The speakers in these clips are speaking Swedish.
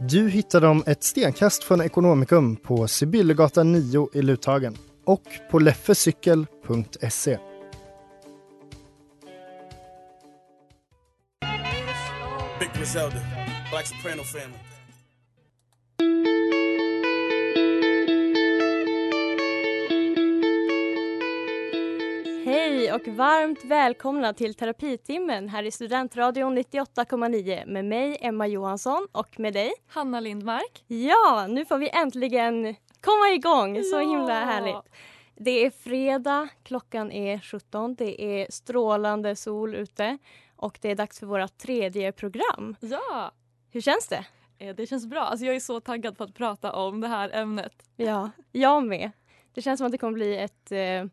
Du hittar dem ett stenkast från Ekonomikum på Sibyllegatan 9 i Luthagen och på leffecykel.se. Big Griselda, Black Soprano family. Hej och varmt välkomna till terapitimmen här i Studentradion 98,9 med mig Emma Johansson och med dig Hanna Lindmark. Ja, nu får vi äntligen komma igång. Så himla härligt. Det är fredag, klockan är 17, det är strålande sol ute och det är dags för vårt tredje program. Ja, Hur känns det? eh, det känns bra. Alltså jag är så taggad på att prata om det här ämnet. Ja, jag med. Det känns som att det kommer bli ett eh,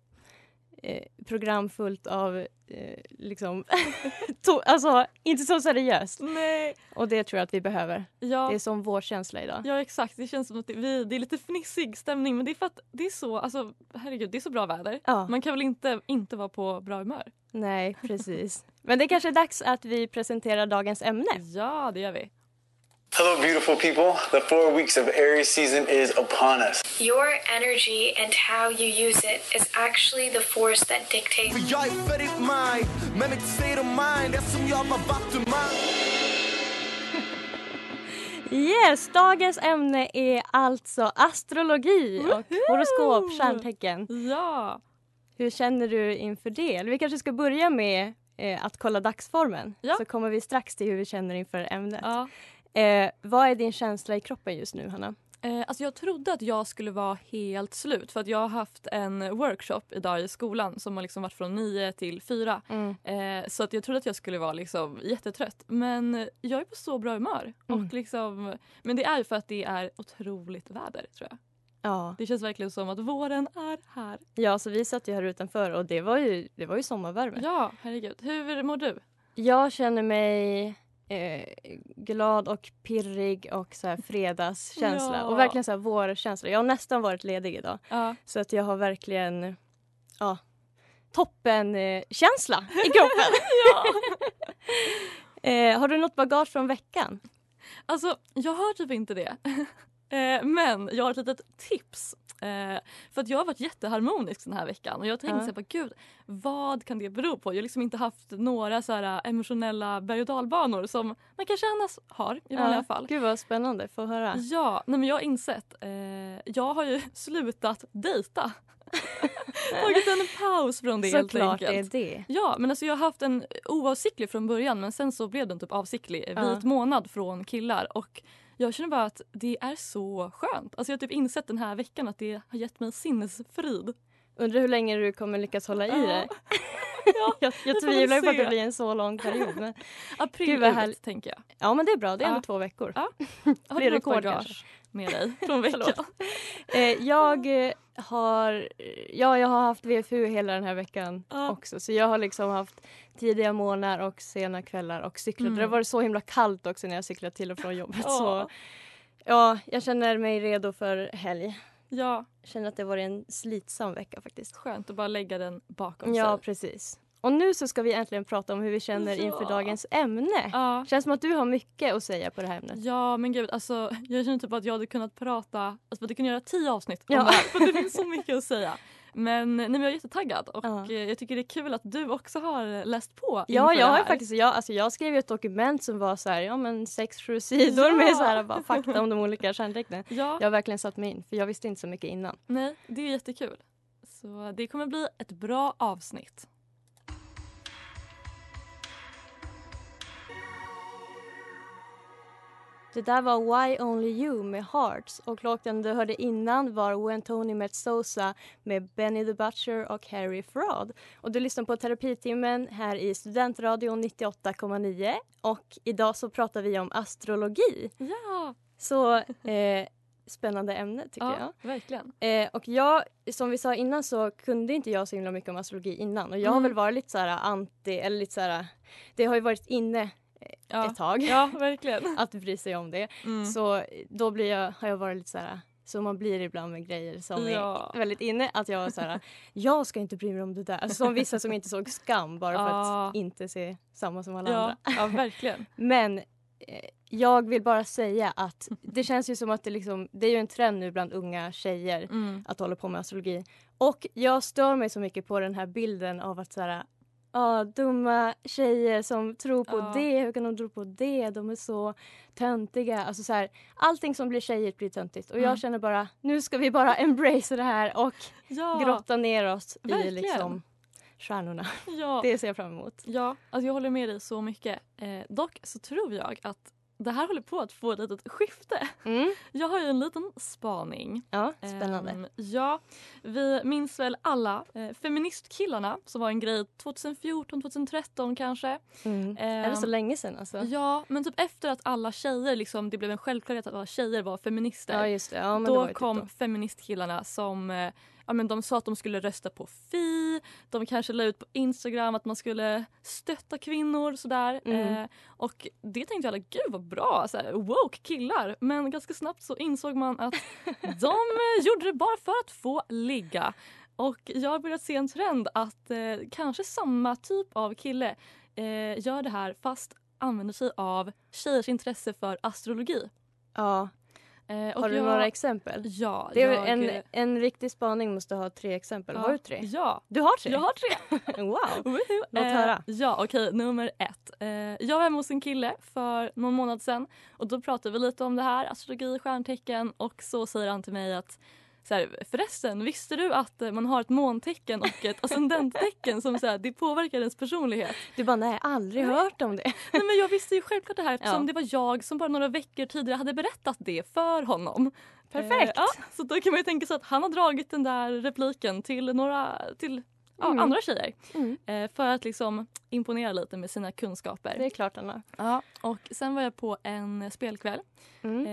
eh, program fullt av eh, liksom, alltså inte så seriöst. Nej. Och det tror jag att vi behöver. Ja, Det är som vår känsla idag. ja exakt. Det känns som att det, vi, det är lite fnissig stämning men det är för att det är så, alltså herregud det är så bra väder. Ja, Man kan väl inte inte vara på bra humör? nej precis. Men det är kanske är dags att vi presenterar dagens ämne. Ja, det gör vi. Hello, beautiful people. The four weeks of Aries season is upon us. Your energy and how you use it is actually the force that dictates. Yes, dagens ämne är alltså astrologi och horoskop, stjärntecken. Ja, Hur känner du inför det? Eller vi kanske ska börja med eh, att kolla dagsformen. Ja. Så kommer vi strax till hur vi känner inför ämnet. ja. Eh, vad är din känsla i kroppen just nu, Hanna? Eh, alltså jag trodde att jag skulle vara helt slut för att jag har haft en workshop idag i skolan som har liksom varit från 9 till 4. Eh, så att jag trodde att jag skulle vara liksom jättetrött. Men jag är på så bra humör. Mm. Och liksom, men det är för att det är otroligt väder tror jag. Ja. Det känns verkligen som att våren är här. ja, så vi satt ju här utanför och det var ju, det var ju sommarvärme. Ja, herregud. Hur mår du? Jag känner mig eh, glad och pirrig och så här fredagskänsla. Ja. Och verkligen så här vårkänsla. Jag har nästan varit ledig idag. Ja. Så att jag har verkligen ja, toppen eh, känsla i kroppen. eh, har du något bagage från veckan? Alltså, jag har typ inte det. Eh, Men jag har ett litet tips. Eh, För att jag har varit jätteharmonisk den här veckan och jag tänkte Ja. så här, gud, vad kan det bero på? Jag har liksom inte haft några så här emotionella berg och dalbanor som man kanske annars har i vanliga fall. Gud vad spännande, få höra. Ja, nej men jag har insett, eh, jag har ju slutat dejta. Tagit en paus från det helt Såklart det enkelt. är det. Ja, men alltså jag har haft en oavsiktlig från början men sen så blev den typ avsiktlig, eh, vit månad från killar och jag känner bara att det är så skönt. Alltså jag har typ insett den här veckan att det har gett mig sinnesfrid. Undrar hur länge du kommer lyckas hålla i det. Ja, Jag, tvivlar på att det blir en så lång period. Men, April Gud, härligt. tänker jag. ja men det är bra, det är ändå Ja. två veckor. Ja. Har du något bagage med dig från veckan? Eh, jag eh, har, ja, jag har haft VFU hela den här veckan Ja. också. Så jag har liksom haft tidiga morgnar och sena kvällar och cyklat. Mm. Det varit så himla kallt också när jag cyklat till och från jobbet. Ja. Så ja, jag känner mig redo för helg. ja, Jag känner att det var en slitsam vecka faktiskt. skönt att bara lägga den bakom Ja, sig. precis. Och nu så ska vi äntligen prata om hur vi känner Ja. inför dagens ämne. Ja. Känns som att du har mycket att säga på det här ämnet. Ja men gud alltså jag känner typ att jag hade kunnat prata, alltså vi hade kunnat göra tio avsnitt Ja. om det här för det finns så mycket att säga. Men, nej, men jag är jättetaggad och Ja. eh, jag tycker det är kul att du också har läst på Ja, jag har faktiskt, jag, alltså jag skrev ett dokument som var så här, ja men sex, sju sidor Ja. med så här, bara fakta om de olika stjärntecknen. Ja, Jag har verkligen satt mig in, för jag visste inte så mycket innan. nej, det är jättekul. Så det kommer bli ett bra avsnitt. Det där var Why Only You med Hearts och låten du hörde innan var When Tony Met Sosa med Benny the Butcher och Harry Fraud. Och du lyssnar på Terapitimmen här i Studentradion 98,9 och idag så pratar vi om astrologi. Ja, Så eh, spännande ämne tycker ja jag. verkligen. Eh, och jag, som vi sa innan så kunde inte jag så himla mycket om astrologi innan och jag har Mm. väl varit lite så här anti, eller lite så här, det har ju varit inne Ja. ett tag Ja, verkligen. att bry sig om det. Mm. Så då blir jag, har jag varit lite så här, så man blir ibland med grejer som Ja. är väldigt inne. Att jag var så här, jag ska inte bry mig om det där. Alltså, som vissa som inte såg skam bara för Ja. att inte se samma som alla Ja, andra. ja, verkligen. Men eh, jag vill bara säga att det känns ju som att det liksom, det är ju en trend nu bland unga tjejer Mm. att hålla på med astrologi. Och jag stör mig så mycket på den här bilden av att så här, ah, dumma tjejer som tror på Ja. det, hur kan de tro på det, de är så töntiga. Alltså så här, allting som blir tjejigt blir töntigt och Mm. jag känner bara nu ska vi bara embrace det här och Ja, grotta ner oss i verkligen. liksom stjärnorna. ja. Det ser jag fram emot. Ja, alltså jag håller med dig så mycket. Eh, dock så tror jag att det här håller på att få ett litet skifte. Mm. Jag har ju en liten spaning. Ja, spännande. Ehm, ja, vi minns väl alla eh, feministkillarna som var en grej 2014, 2013 kanske. Mm. är det så Ehm, länge sedan alltså? Ja, men typ efter att alla tjejer, liksom, det blev en självklarhet att alla tjejer var feminister. Ja just det. Ja, men det var då typ kom då. feministkillarna som eh, ja, men de sa att de skulle rösta på Fi. De kanske la ut på Instagram att man skulle stötta kvinnor. Sådär. Mm. Eh, och det tänkte jag, gud vad bra, så här, woke killar. Men ganska snabbt så insåg man att de eh, gjorde det bara för att få ligga. Och jag har börjat se en trend att eh, kanske samma typ av kille eh, gör det här fast använder sig av tjejers intresse för astrologi. Ja. Eh, Har du jag- några exempel? Ja, Det är jag, en, en riktig spaning måste ha tre exempel. ja, Har du tre? Ja, Du har tre? jag har tre. wow! Låt Eh, höra. Ja, okej. nummer ett. Eh, jag var hemma hos en kille för någon månad sedan och då pratade vi lite om det här, astrologi, stjärntecken och så säger han till mig att så här, förresten, visste du att eh, man har ett måntecken och ett ascendenttecken som så här, det påverkar ens personlighet? Du bara, nej, aldrig hört om det. Nej, men jag visste ju självklart det här eftersom Ja. det var jag som bara några veckor tidigare hade berättat det för honom. Perfekt. Eh, ja, så då kan man ju tänka sig att han har dragit den där repliken till några till ja, Mm. andra tjejer. Mm. Eh, för att liksom imponera lite med sina kunskaper. Det är klart, Anna. Ja, och sen var jag på en spelkväll Mm.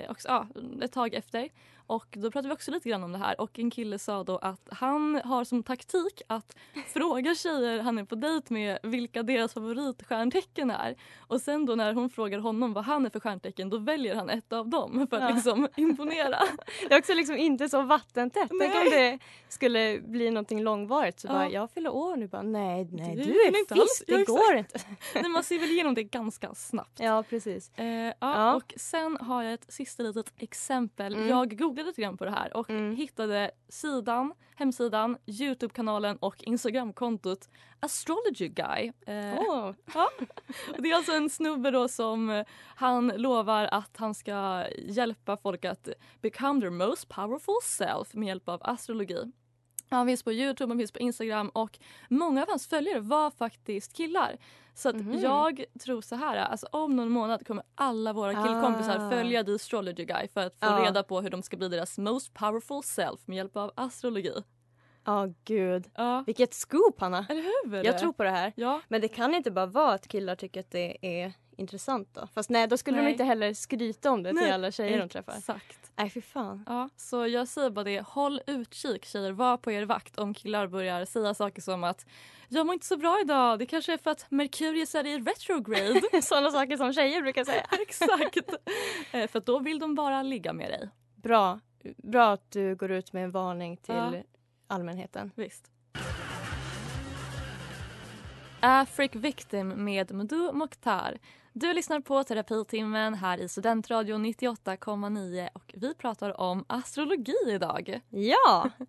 eh, också, ja, ett tag efter. Och då pratade vi också lite grann om det här och en kille sa då att han har som taktik att fråga tjejer han är på dejt med vilka deras favoritstjärntecken är. Och sen då när hon frågar honom vad han är för stjärntecken då väljer han ett av dem för att Ja. liksom imponera. Det är också liksom inte så vattentätt. Tänk om det skulle bli någonting långvarigt. Så Ja. bara, jag fyller år nu. Bara, nej, nej, du kan är inte alls- fisk. ja, Det exakt. går inte. Nej, man ser väl igenom det ganska snabbt. Ja, precis. Eh, ja, Ja. Och sen har jag ett sista litet exempel. Mm. Jag googlade lite grann på det här och Mm. hittade sidan, hemsidan, Youtube-kanalen och Instagram-kontot Astrology Guy. Eh, Åh. och det är alltså en snubbe då som eh, han lovar att han ska hjälpa folk att become their most powerful self med hjälp av astrologi. Han finns på Youtube, han finns på Instagram och många av hans följare var faktiskt killar. Så att Mhm. jag tror så här, alltså om någon månad kommer alla våra killkompisar Ah. följa The Astrology Guy för att få Ja. reda på hur de ska bli deras most powerful self med hjälp av astrologi. Ja, gud. Ja, Vilket scoop, Hanna. eller hur? Jag tror på det här. Ja, Men det kan inte bara vara att killar tycker att det är intressant då. Fast nej, då skulle de Nej. inte heller skryta om det Nej, till alla tjejer de träffar. exakt. Nej, fy fan. Ja, så jag säger bara det, håll utkik tjejer, var på er vakt om killar börjar säga saker som att jag mår inte så bra idag, det kanske är för att Merkurius är i retrograde. Sådana saker som tjejer brukar säga. Exakt. Eh, för då vill de bara ligga med dig. Bra. Bra att du går ut med en varning till Ja. allmänheten. Visst. Afric Victim med Mdu Mokhtar. Du lyssnar på Terapitimmen här i Studentradion 98,9 och vi pratar om astrologi idag. Ja!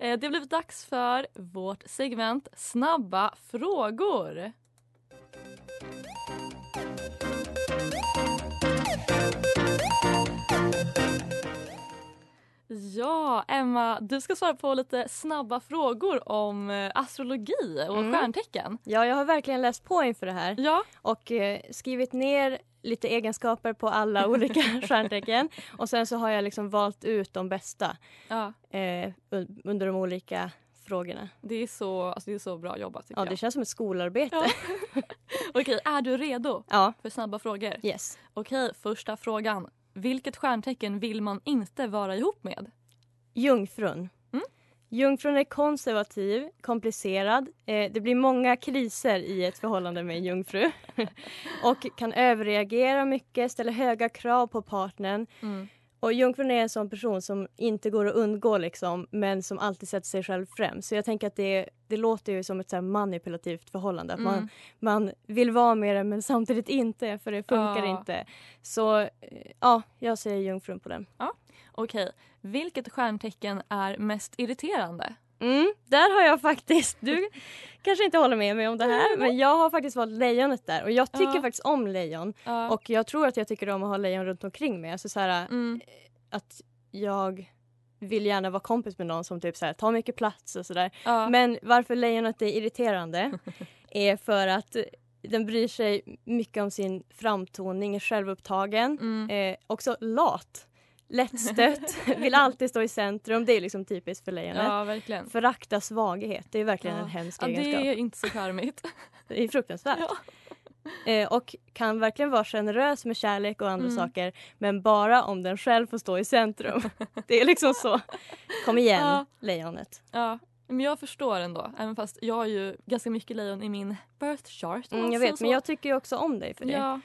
Eh, Det har blivit dags för vårt segment Snabba frågor. Ja, Emma, du ska svara på lite snabba frågor om eh, astrologi och Mm. stjärntecken. Ja, jag har verkligen läst på inför det här Ja, och eh, skrivit ner lite egenskaper på alla olika stjärntecken och sen så har jag liksom valt ut de bästa ja eh, un- under de olika frågorna. det, är så, alltså det är så bra jobbat Ja, det jag. känns som ett skolarbete. Ja. Okej, är du redo Ja, för snabba frågor? yes. Okej, första frågan. Vilket stjärntecken vill man inte vara ihop med? Jungfrun. Mm. Jungfrun är konservativ, komplicerad. Eh, det blir många kriser i ett förhållande med en jungfru. och kan överreagera mycket, ställa höga krav på partnern. Mm. Och jungfrun är en sån person som inte går att undgå liksom, men som alltid sätter sig själv främst. Så jag tänker att det, det låter ju som ett så manipulativt förhållande. Att man, Mm. man vill vara med det men samtidigt inte för det funkar Ja. inte. Så eh, ja, jag säger jungfrun på den. Okej, vilket stjärntecken är mest irriterande? Mm, där har jag faktiskt, du kanske inte håller med mig om det här men jag har faktiskt valt lejonet där och jag tycker Ja. faktiskt om lejon Ja. och jag tror att jag tycker om att ha lejon runt omkring mig. Alltså så här, Mm. att jag vill gärna vara kompis med någon som typ så här, tar mycket plats och sådär. Ja. Men varför lejonet är irriterande är för att den bryr sig mycket om sin framtoning, är självupptagen, Mm. eh, också lat, lättstött, vill alltid stå i centrum. Det är liksom typiskt för lejonet. ja, verkligen. Förakta svaghet, det är verkligen Ja. en hemsk Ja, det egenskap. är inte så charmigt. Det är fruktansvärt. Ja. Eh, och kan verkligen vara generös med kärlek och andra Mm. saker men bara om den själv får stå i centrum. det är liksom så. Kom igen, Ja. lejonet. Ja, men jag förstår ändå. Även fast jag har ju ganska mycket lejon i min birth chart. Mm, jag vet, men jag tycker ju också om dig för det. Ja,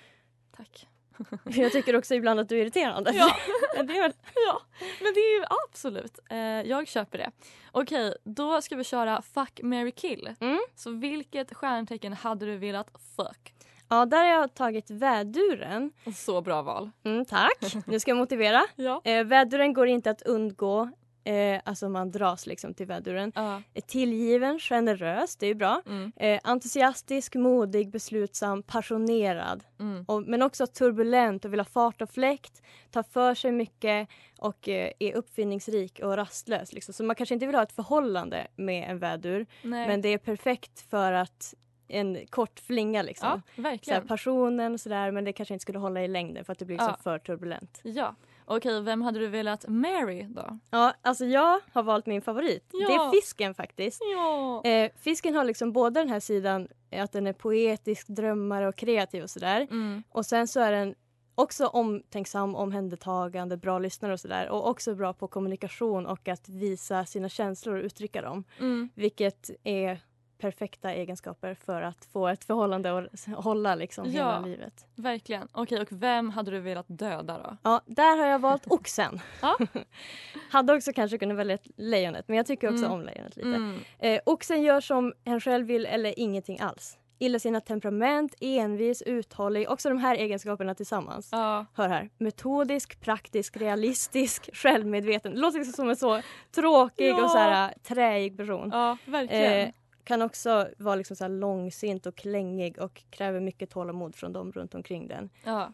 tack. Jag tycker också ibland att du är irriterande. Ja. men det är. Ja, men det är ju absolut. Eh, jag köper det. Okej, då ska vi köra fuck, marry, kill. Mm. Så vilket stjärntecken hade du velat fuck? Ja, där har jag tagit väduren. Så bra val. Mm, tack. Nu ska jag motivera. Ja. Eh, väduren går inte att undgå. Eh, alltså man dras liksom till väduren. Ja. Är tillgiven, generös, det är ju bra. Mm. Eh, entusiastisk, modig, beslutsam, passionerad. Mm. Och, men också turbulent och vill ha fart och fläkt. Tar för sig mycket och eh, är uppfinningsrik och rastlös. Liksom. Så man kanske inte vill ha ett förhållande med en vädur. Nej. Men det är perfekt för att en kort flinga liksom. ja, verkligen. passionen och sådär men det kanske inte skulle hålla i längden för att det blir Ja. så för turbulent. Ja. Okej, vem hade du velat marry då? Ja, alltså jag har valt min favorit. Ja. Det är fisken faktiskt. Ja. Eh, fisken har liksom både den här sidan att den är poetisk, drömmare och kreativ och sådär. Mm. Och sen så är den också omtänksam, omhändertagande, bra lyssnare och sådär. Och också bra på kommunikation och att visa sina känslor och uttrycka dem. Mm. Vilket är perfekta egenskaper för att få ett förhållande att hålla liksom hela Ja. livet. Verkligen. Okej, och vem hade du velat döda då? Ja, där har jag valt oxen. Ja. Hade också kanske kunnat välja lejonet, men jag tycker också Mm. om lejonet lite. Mm. Eh, oxen gör som hen själv vill eller ingenting alls. Illasinnat temperament, envis, uthållig. Också de här egenskaperna tillsammans. Ja. Hör här. Metodisk, praktisk, realistisk, självmedveten. Det låter liksom som en så tråkig Ja. och så här, träig person. ja, verkligen. Eh, kan också vara liksom så långsint och klängig och kräver mycket tålamod från dem runt omkring den. ja.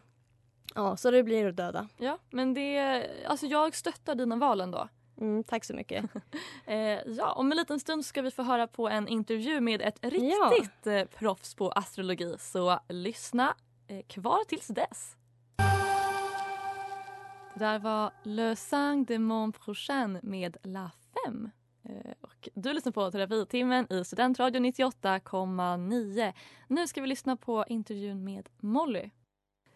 Ja, så det blir att döda. ja, men det... Alltså jag stöttar dina val ändå. Mm, tack så mycket. Eh, ja, om en liten stund ska vi få höra på en intervju med ett Ja. riktigt eh, proffs på astrologi. Så lyssna eh, kvar tills dess. Det där var Le Sang de Mon Prochain med La Femme. Eh, och du lyssnar på Terapitimmen i Studentradion 98,9. Nu ska vi lyssna på intervjun med Molly.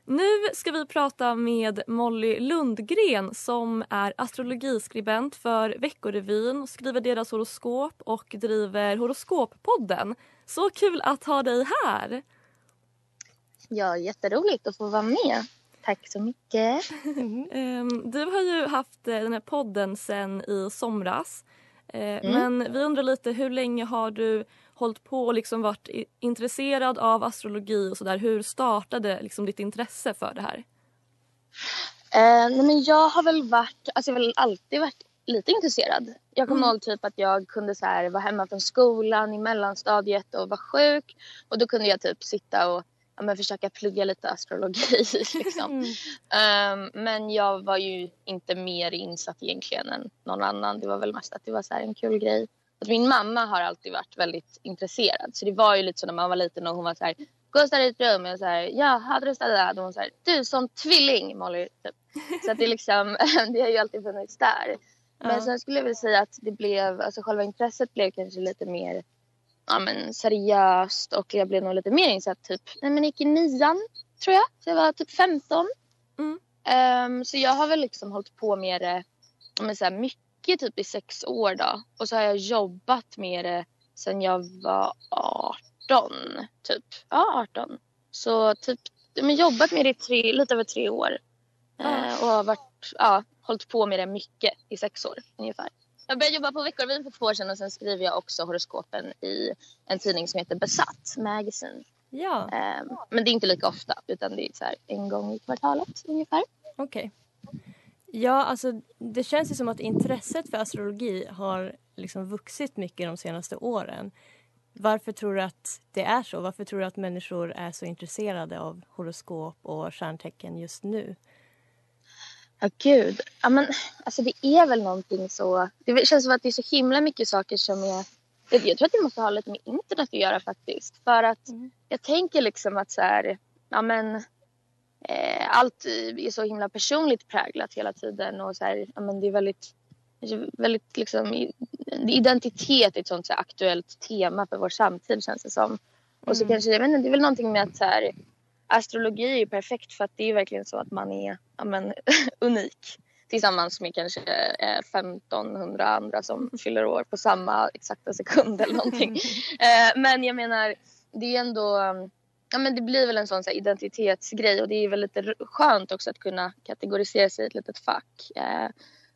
Nu ska vi prata med Molly Lundgren som är astrologiskribent för Veckorevyn och skriver deras horoskop och driver Horoskoppodden. Så kul att ha dig här! Ja, jätteroligt att få vara med. Tack så mycket. Ehm, Du har ju haft eh, den här podden sen i somras. Eh, Mm. Men vi undrar lite, hur länge har du hållit på och liksom varit intresserad av astrologi och sådär. Hur startade liksom ditt intresse för det här? Eh, nej men jag har väl varit, alltså jag har väl alltid varit lite intresserad. Jag kommer Mm. ihåg typ att jag kunde så här vara hemma från skolan i mellanstadiet och vara sjuk. Och då kunde jag typ sitta och ja, men försöka plugga lite astrologi. Liksom. Ehm, men jag var ju inte mer insatt egentligen än någon annan. Det var väl mest att det var så en kul grej. Att min mamma har alltid varit väldigt intresserad. Så det var ju lite så när man var liten och hon var så här Gå och städa ditt rum. Och så här, ja, hade du städat? Och hon så här, du som tvilling Molly. Typ. Så att det liksom, det har ju alltid funnits där. Men Ja. sen skulle jag vilja säga att det blev, alltså själva intresset blev kanske lite mer ja, men seriöst och jag blev nog lite mer insatt typ, men jag gick i nian tror jag. Så jag var typ 15. Mm. Ehm, så jag har väl liksom hållit på med det men så här, mycket typ i sex år då. Och så har jag jobbat med det sen jag var 18 typ. Ja 18. Så typ men jobbat med det i tre, lite över tre år. Eh, och har varit, ja, hållit på med det mycket i sex år ungefär. Jag började jobba på Veckorevyn för två år sedan och sen skriver jag också horoskopen i en tidning som heter Besatt Magazine. Ja, Ehm, men det är inte lika ofta utan det är så en gång i kvartalet ungefär. okej. Ja, alltså det känns ju som att intresset för astrologi har liksom vuxit mycket de senaste åren. Varför tror du att det är så? Varför tror du att människor är så intresserade av horoskop och stjärntecken just nu? Ja gud. Ja, men, alltså det är väl någonting så. Det känns som att det är så himla mycket saker som är. Jag jag tror att det måste ha lite med internet att göra faktiskt. För att jag tänker liksom att så här. Ja men. Eh, allt är så himla personligt präglat hela tiden och så här. Ja men det är väldigt. Väldigt liksom. Identitet är ett sånt så här, aktuellt tema för vår samtid känns det som. Och så kanske, jag vet inte, det är väl någonting med att så här, astrologi är ju perfekt för att det är verkligen så att man är ja, men, unik. Tillsammans med kanske eh, 1500 andra som fyller år på samma exakta sekund eller någonting. eh, men jag menar, det är ändå, ja men det blir väl en sån så här, identitetsgrej och det är väl lite skönt också att kunna kategorisera sig i ett litet fack. Eh,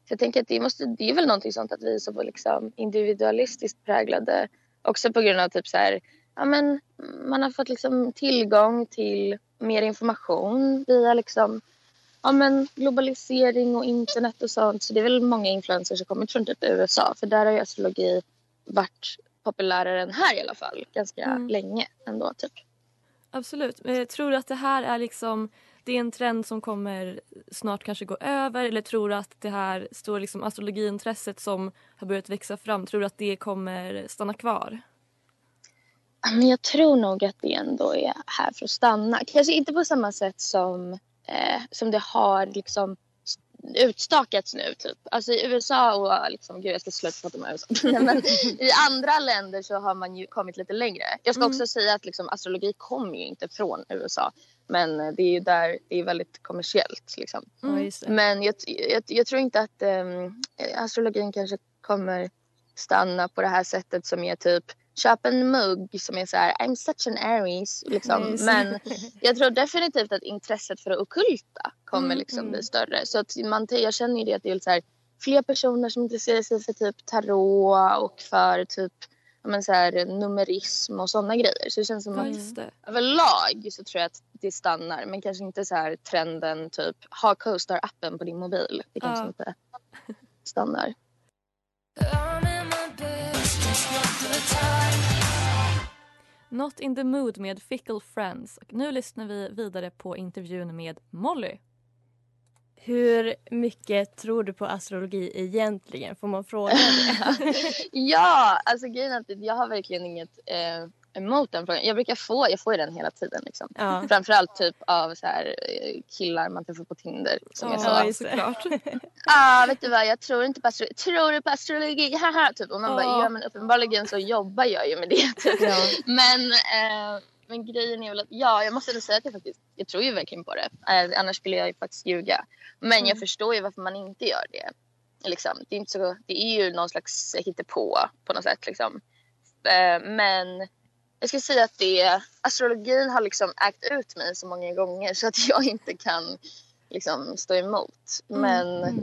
så jag tänker att det, måste, det är väl någonting sånt att vi är så liksom individualistiskt präglade. Också på grund av typ så här, ja men man har fått liksom tillgång till mer information via liksom ja men globalisering och internet och sånt. Så det är väl många influencers som kommit från typ USA för där har ju astrologi varit populärare än här i alla fall ganska Mm. länge ändå typ. Absolut. Men tror du att det här är liksom det är en trend som kommer snart kanske gå över eller tror du att det här stora liksom astrologiintresset som har börjat växa fram, tror du att det kommer stanna kvar? Men jag tror nog att det ändå är här för att stanna. Kanske inte på samma sätt som, eh, som det har liksom utstakats nu. Typ. Alltså i USA och liksom, gud jag ska sluta prata om USA. Men I andra länder så har man ju kommit lite längre. Jag ska Mm. också säga att liksom, astrologi kommer ju inte från USA. Men eh, det är ju där det är väldigt kommersiellt. Liksom. Det. Men jag, jag, jag tror inte att um, astrologin kanske kommer stanna på det här sättet som är typ köp en mugg som är så här I'm such an Aries. Liksom. Just. Men jag tror definitivt att intresset för det ockulta kommer Mm, liksom mm. bli större. Så att man, jag känner ju det att det är så här, fler personer som intresserar sig för typ tarot och för typ men så här, numerism och sådana grejer. Så det känns som Ja, att överlag så tror jag att det stannar. Men kanske inte så här trenden typ ha CoStar-appen på din mobil. Det kanske Ja. inte stannar. Not in the mood med Fickle Friends. Och nu lyssnar vi vidare på intervjun med Molly. Hur mycket tror du på astrologi egentligen? Får man fråga det? ja, alltså grejen är att jag har verkligen inget eh, emot den frågan. Jag brukar få, jag får ju den hela tiden liksom. Ja. Framförallt typ av så här, eh, killar man träffar på Tinder. Som är Ja, så, det. såklart. ah, vet du vad, jag tror inte på astrologi. Tror du på astrologi? Haha, typ. Och man bara, Ja. ja men uppenbarligen så jobbar jag ju med det. Typ. Ja. Men, eh, men grejen är väl att, ja jag måste ändå säga att jag faktiskt, jag tror ju verkligen på det. Eh, annars skulle jag ju faktiskt ljuga. Men jag förstår ju varför man inte gör det. Liksom. Det, är inte så, det är ju någon slags hittepå på något sätt. Liksom. Eh, men jag skulle säga att det, astrologin har liksom ägt ut mig så många gånger så att jag inte kan liksom, stå emot. Men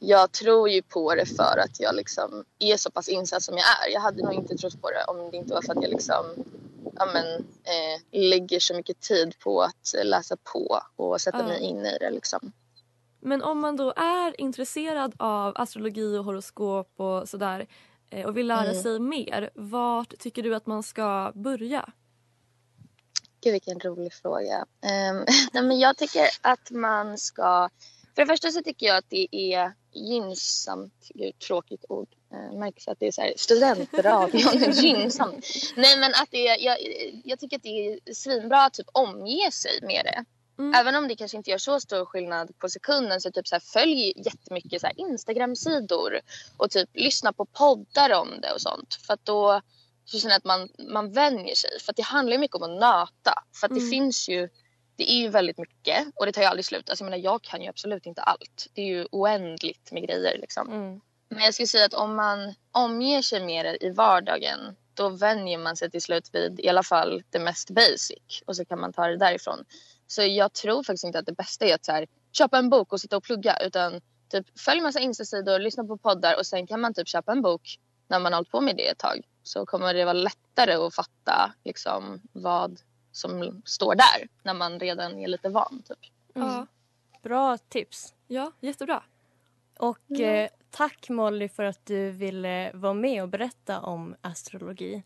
jag tror ju på det för att jag liksom är så pass insatt som jag är. Jag hade nog inte trott på det om det inte var för att jag liksom ja, men, eh, lägger så mycket tid på att läsa på och sätta mig in i det. Liksom. Men om man då är intresserad av astrologi och horoskop och sådär och vill lära Mm. sig mer, vart tycker du att man ska börja? Gud vilken rolig fråga. Um, nej, men jag tycker att man ska... För det första så tycker jag att det är gynnsamt, gud tråkigt ord, uh, märks att det är så här studentradion, gynnsamt. Nej men att det är, jag, jag tycker att det är svinbra att typ omge sig med det. Även om det kanske inte gör så stor skillnad på sekunden så typ så här, följ jättemycket så här Instagram-sidor och typ lyssna på poddar om det och sånt. För att då så känner jag att man, man vänjer sig. För att det handlar ju mycket om att nöta. För att det Mm. finns ju, det är ju väldigt mycket och det tar ju aldrig slut. Alltså jag menar jag kan ju absolut inte allt. Det är ju oändligt med grejer liksom. Mm. Men jag skulle säga att om man omger sig det i vardagen då vänjer man sig till slut vid i alla fall det mest basic och så kan man ta det därifrån. Så jag tror faktiskt inte att det bästa är att så här, köpa en bok och sitta och plugga utan typ följ massa instasidor, lyssna på poddar och sen kan man typ köpa en bok när man har hållit på med det ett tag. Så kommer det vara lättare att fatta liksom vad som står där när man redan är lite van. Typ. Ja. Bra tips. Ja, jättebra. Och Ja. eh, tack Molly för att du ville vara med och berätta om astrologi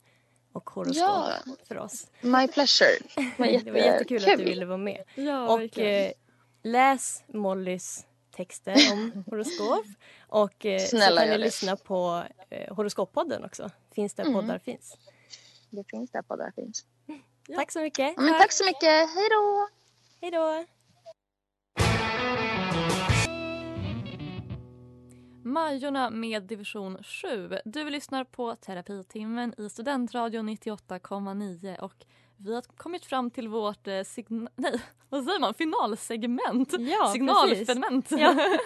och horoskop Ja. för oss. My pleasure. Det var, Det var jättekul att du ville vara med. Ja, och verkligen. eh, läs Mollys texter om horoskop. Och eh, så Snälla, kan ni det. lyssna på eh, Horoskoppodden också. Finns där Mm. poddar finns. Det finns där poddar finns. Tack så mycket. Ja, tack så mycket. Hej då! Hej då! Majorna med division 7. Du lyssnar på terapitimmen i Studentradion 98,9 och vi har kommit fram till vårt eh, nej, vad säger man? finalsegment. Ja, Signalfragment. precis. Ja.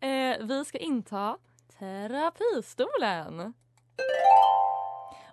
eh, vi ska inta terapistolen.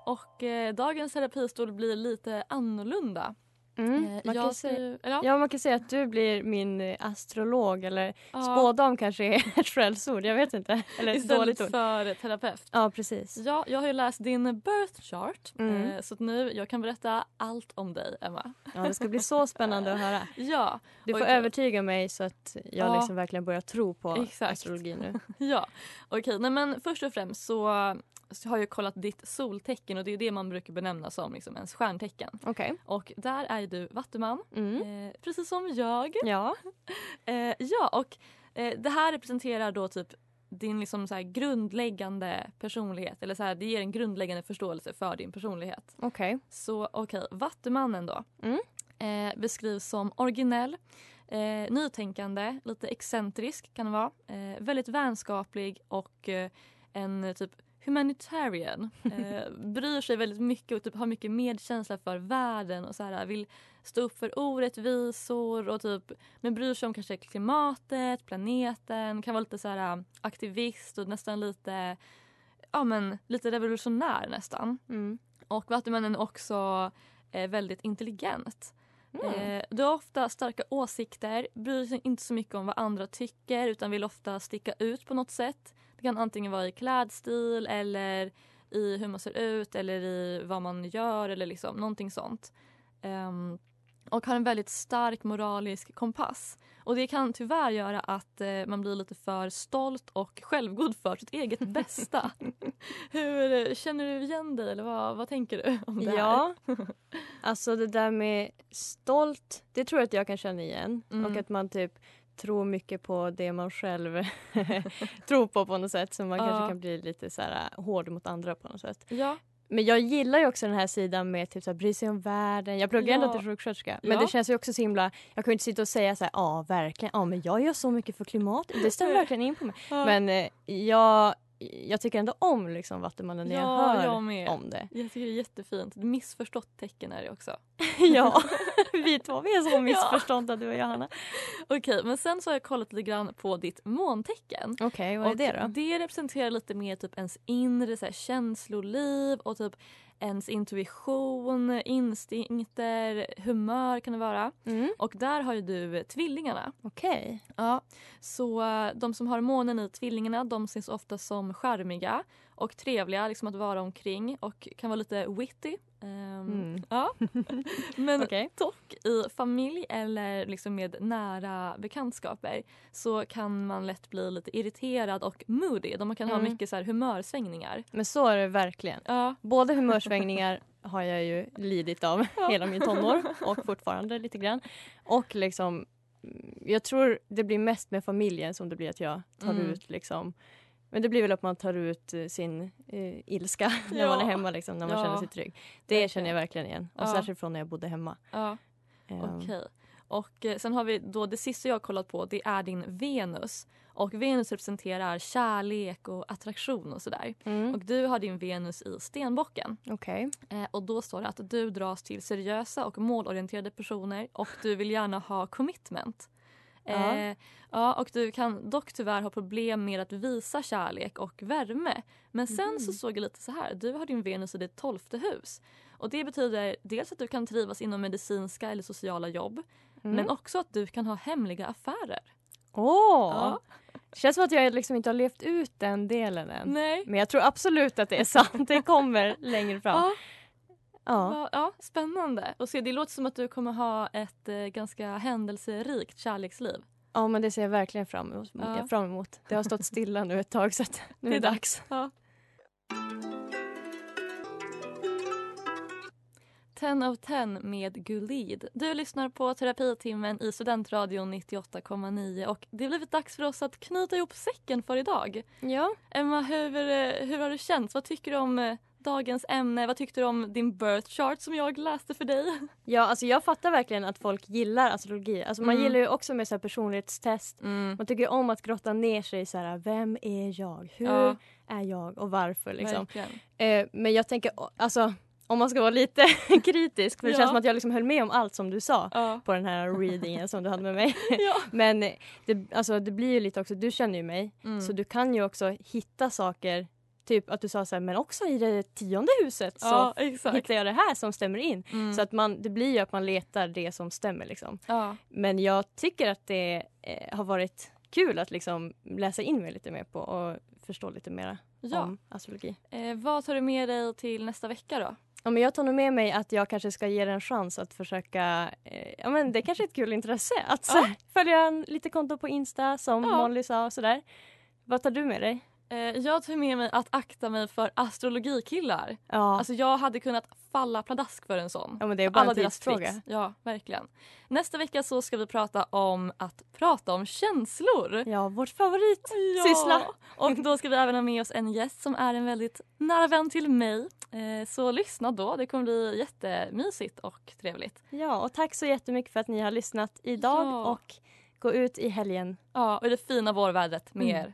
Och eh, dagens terapistol blir lite annorlunda. Mm, Eh, man, kan säga, ja. ja, man kan säga att du blir min eh, astrolog eller Ja. spådam kanske är ett skällsord. Jag vet inte. Eller Istället för terapeut. Ja, precis. Ja, jag har ju läst din birth chart Mm. eh, så att nu jag kan berätta allt om dig, Emma. Ja, det ska bli så spännande att höra. Ja, Du får och- övertyga mig så att jag Ja. liksom verkligen börjar tro på Exakt. astrologi nu. ja. okej. Nej, men först och främst så har jag kollat ditt soltecken och det är det man brukar benämna som liksom ens stjärntecken. Okej. Och där är ju du vattuman, Mm. eh, precis som jag. Ja. Eh, ja, och eh, det här representerar då typ din liksom så grundläggande personlighet. Eller så här, det ger en grundläggande förståelse för din personlighet. Okej. Så okej, Vattumannen då. Mm. Eh, beskrivs som originell, eh, nytänkande, lite excentrisk kan det vara. Eh, väldigt vänskaplig och eh, en typ humanitarian. Eh, bryr sig väldigt mycket och typ har mycket medkänsla för världen och så här, vill stå upp för orättvisor och typ men bryr sig om kanske klimatet, planeten, kan vara lite så här aktivist och nästan lite ja men lite revolutionär nästan. Mm. Och Vattumannen är också eh, väldigt intelligent. Mm. Eh, du har ofta starka åsikter, bryr sig inte så mycket om vad andra tycker utan vill ofta sticka ut på något sätt. Det kan antingen vara i klädstil eller i hur man ser ut eller i vad man gör eller liksom någonting sånt. Ehm, och har en väldigt stark moralisk kompass. Och det kan tyvärr göra att eh, man blir lite för stolt och självgod för sitt eget bästa. Hur Känner du igen dig eller vad, vad tänker du om det här? Ja, alltså det där med stolt, det tror jag att jag kan känna igen. Mm. Och att man typ tror mycket på det man själv tror på på något sätt. Så man Ja. kanske kan bli lite så här äh, hård mot andra på något sätt. Ja. Men jag gillar ju också den här sidan med typ så här, bry sig om världen. Jag pluggar Ja. ändå till sjuksköterska. Men Ja. det känns ju också så himla... Jag kan ju inte sitta och säga så här, ja verkligen, ja men jag gör så mycket för klimatet. Det stämmer verkligen in på mig. Ja. Men eh, jag, jag tycker ändå om liksom Vattumannen när jag Ja, hör jag med. om det. Jag tycker det är jättefint. Missförstått tecken är det också. ja, vi två vi är så missförstådda du och jag Hanna. Okej, men sen så har jag kollat lite grann på ditt måntecken. Okej, vad är Och det då? Det representerar lite mer typ ens inre så här, känsloliv och typ ens intuition, instinkter, humör kan det vara. Mm. Och där har ju du tvillingarna. Okej. Ja, så de som har månen i tvillingarna de ses ofta som charmiga och trevliga liksom att vara omkring och kan vara lite witty. Ehm, Mm. ja. Men Okej. dock i familj eller liksom med nära bekantskaper så kan man lätt bli lite irriterad och moody. De kan ha Mm. mycket så här humörsvängningar. Men så är det verkligen. Ja. Både humörsvängningar har jag ju lidit av hela min tonår och fortfarande lite grann. Och liksom, mm, jag tror det blir mest med familjen som det blir att jag tar Mm. ut liksom men det blir väl att man tar ut eh, sin eh, ilska när man är Ja. hemma liksom, när man Ja. känner sig trygg. Det känner jag verkligen igen. Och Ja. särskilt från när jag bodde hemma. Ja. Ehm, Okej. Och eh, sen har vi då det sista jag har kollat på det är din Venus. Och Venus representerar kärlek och attraktion och sådär. Mm. Och du har din Venus i stenbocken. Okej. Eh, och då står det att du dras till seriösa och målorienterade personer och du vill gärna ha commitment. Ja. Eh, ja, och du kan dock tyvärr ha problem med att visa kärlek och värme. Men sen Mhm. så såg jag lite så här, du har din Venus i ditt tolfte hus. Och det betyder dels att du kan trivas inom medicinska eller sociala jobb. Mm. Men också att du kan ha hemliga affärer. Åh! Ja. Känns som att jag liksom inte har levt ut den delen än. Nej. Men jag tror absolut att det är sant. Det kommer längre fram. Ja, Ja. ja. ja, spännande. Och se, det låter som att du kommer ha ett eh, ganska händelserikt kärleksliv. Ja men det ser jag verkligen fram emot. Ja. fram emot. Det har stått stilla nu ett tag så nu är det dags. Ja. 10 of 10 med Gulid. Du lyssnar på terapitimmen i Studentradion 98,9 och det har blivit dags för oss att knyta ihop säcken för idag. Ja. Emma, hur, eh, hur har det känts? Vad tycker du om eh, dagens ämne? Vad tyckte du om din birth chart som jag läste för dig? Ja alltså jag fattar verkligen att folk gillar astrologi. Alltså man Mm. gillar ju också med så här personlighetstest. Mm. Man tycker om att grotta ner sig i så här, vem är jag? Hur Ja. är jag och varför liksom. Eh, men jag tänker, alltså om man ska vara lite kritisk för det Ja. känns som att jag liksom höll med om allt som du sa Ja. på den här readingen som du hade med mig. Ja. Men eh, det, alltså, det blir ju lite också, du känner ju mig Mm. så du kan ju också hitta saker Typ att du sa så här, men också i det tionde huset så Ja, hittar jag det här som stämmer in. Mm. Så att man, det blir ju att man letar det som stämmer liksom. Ja. Men jag tycker att det eh, har varit kul att liksom läsa in mig lite mer på och förstå lite mer Ja. om astrologi. Eh, vad tar du med dig till nästa vecka då? Ja, men jag tar nog med mig att jag kanske ska ge det en chans att försöka, eh, ja men det kanske är ett kul intresse att här, följa en, lite konto på Insta som Ja. Molly sa och sådär. Vad tar du med dig? Eh, jag tar med mig att akta mig för astrologikillar. Ja, Alltså jag hade kunnat falla pladask för en sån. ja men det är bara Alla en tidsfråga. tricks. Ja, verkligen. Nästa vecka så ska vi prata om att prata om känslor. Ja, vårt favorit Ja. Och då ska vi även ha med oss en gäst som är en väldigt nära vän till mig. Eh, så lyssna då, det kommer bli jättemysigt och trevligt. Ja, och tack så jättemycket för att ni har lyssnat idag Ja. och gå ut i helgen. Ja, och det fina vårvädret med Mm. er.